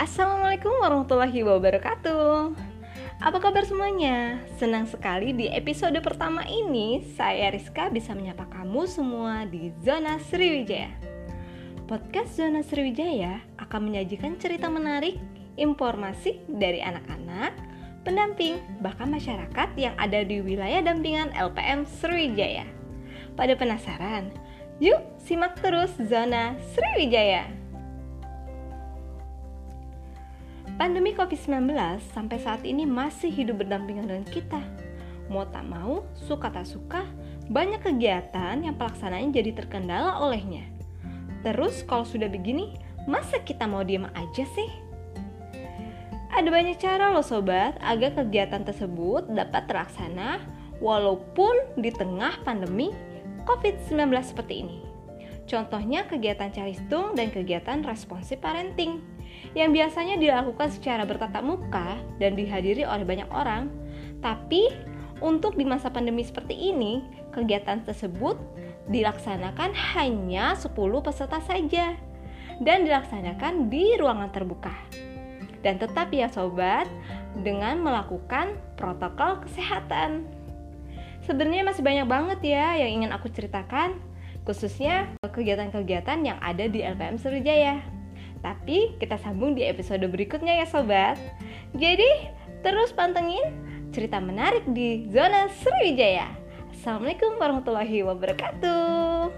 Assalamualaikum warahmatullahi wabarakatuh. Apa kabar semuanya? Senang sekali di episode pertama ini saya Rizka bisa menyapa kamu semua di Zona Sriwijaya. Podcast Zona Sriwijaya akan menyajikan cerita menarik, informasi dari anak-anak, pendamping, bahkan masyarakat yang ada di wilayah dampingan LPM Sriwijaya. Pada penasaran? Yuk simak terus Zona Sriwijaya. Pandemi COVID-19 sampai saat ini masih hidup berdampingan dengan kita. Mau tak mau, suka tak suka, banyak kegiatan yang pelaksanaannya jadi terkendala olehnya. Terus kalau sudah begini, masa kita mau diam aja sih? Ada banyak cara loh sobat agar kegiatan tersebut dapat terlaksana walaupun di tengah pandemi COVID-19 seperti ini. Contohnya kegiatan caristung dan kegiatan responsif parenting yang biasanya dilakukan secara bertatap muka dan dihadiri oleh banyak orang. Tapi untuk di masa pandemi seperti ini, kegiatan tersebut dilaksanakan hanya 10 peserta saja dan dilaksanakan di ruangan terbuka. Dan tetap ya sobat, dengan melakukan protokol kesehatan. Sebenarnya masih banyak banget ya yang ingin aku ceritakan, khususnya kegiatan-kegiatan yang ada di LPM Sriwijaya. Tapi kita sambung di episode berikutnya ya sobat. Jadi terus pantengin cerita menarik di Zona Sriwijaya. Assalamualaikum warahmatullahi wabarakatuh.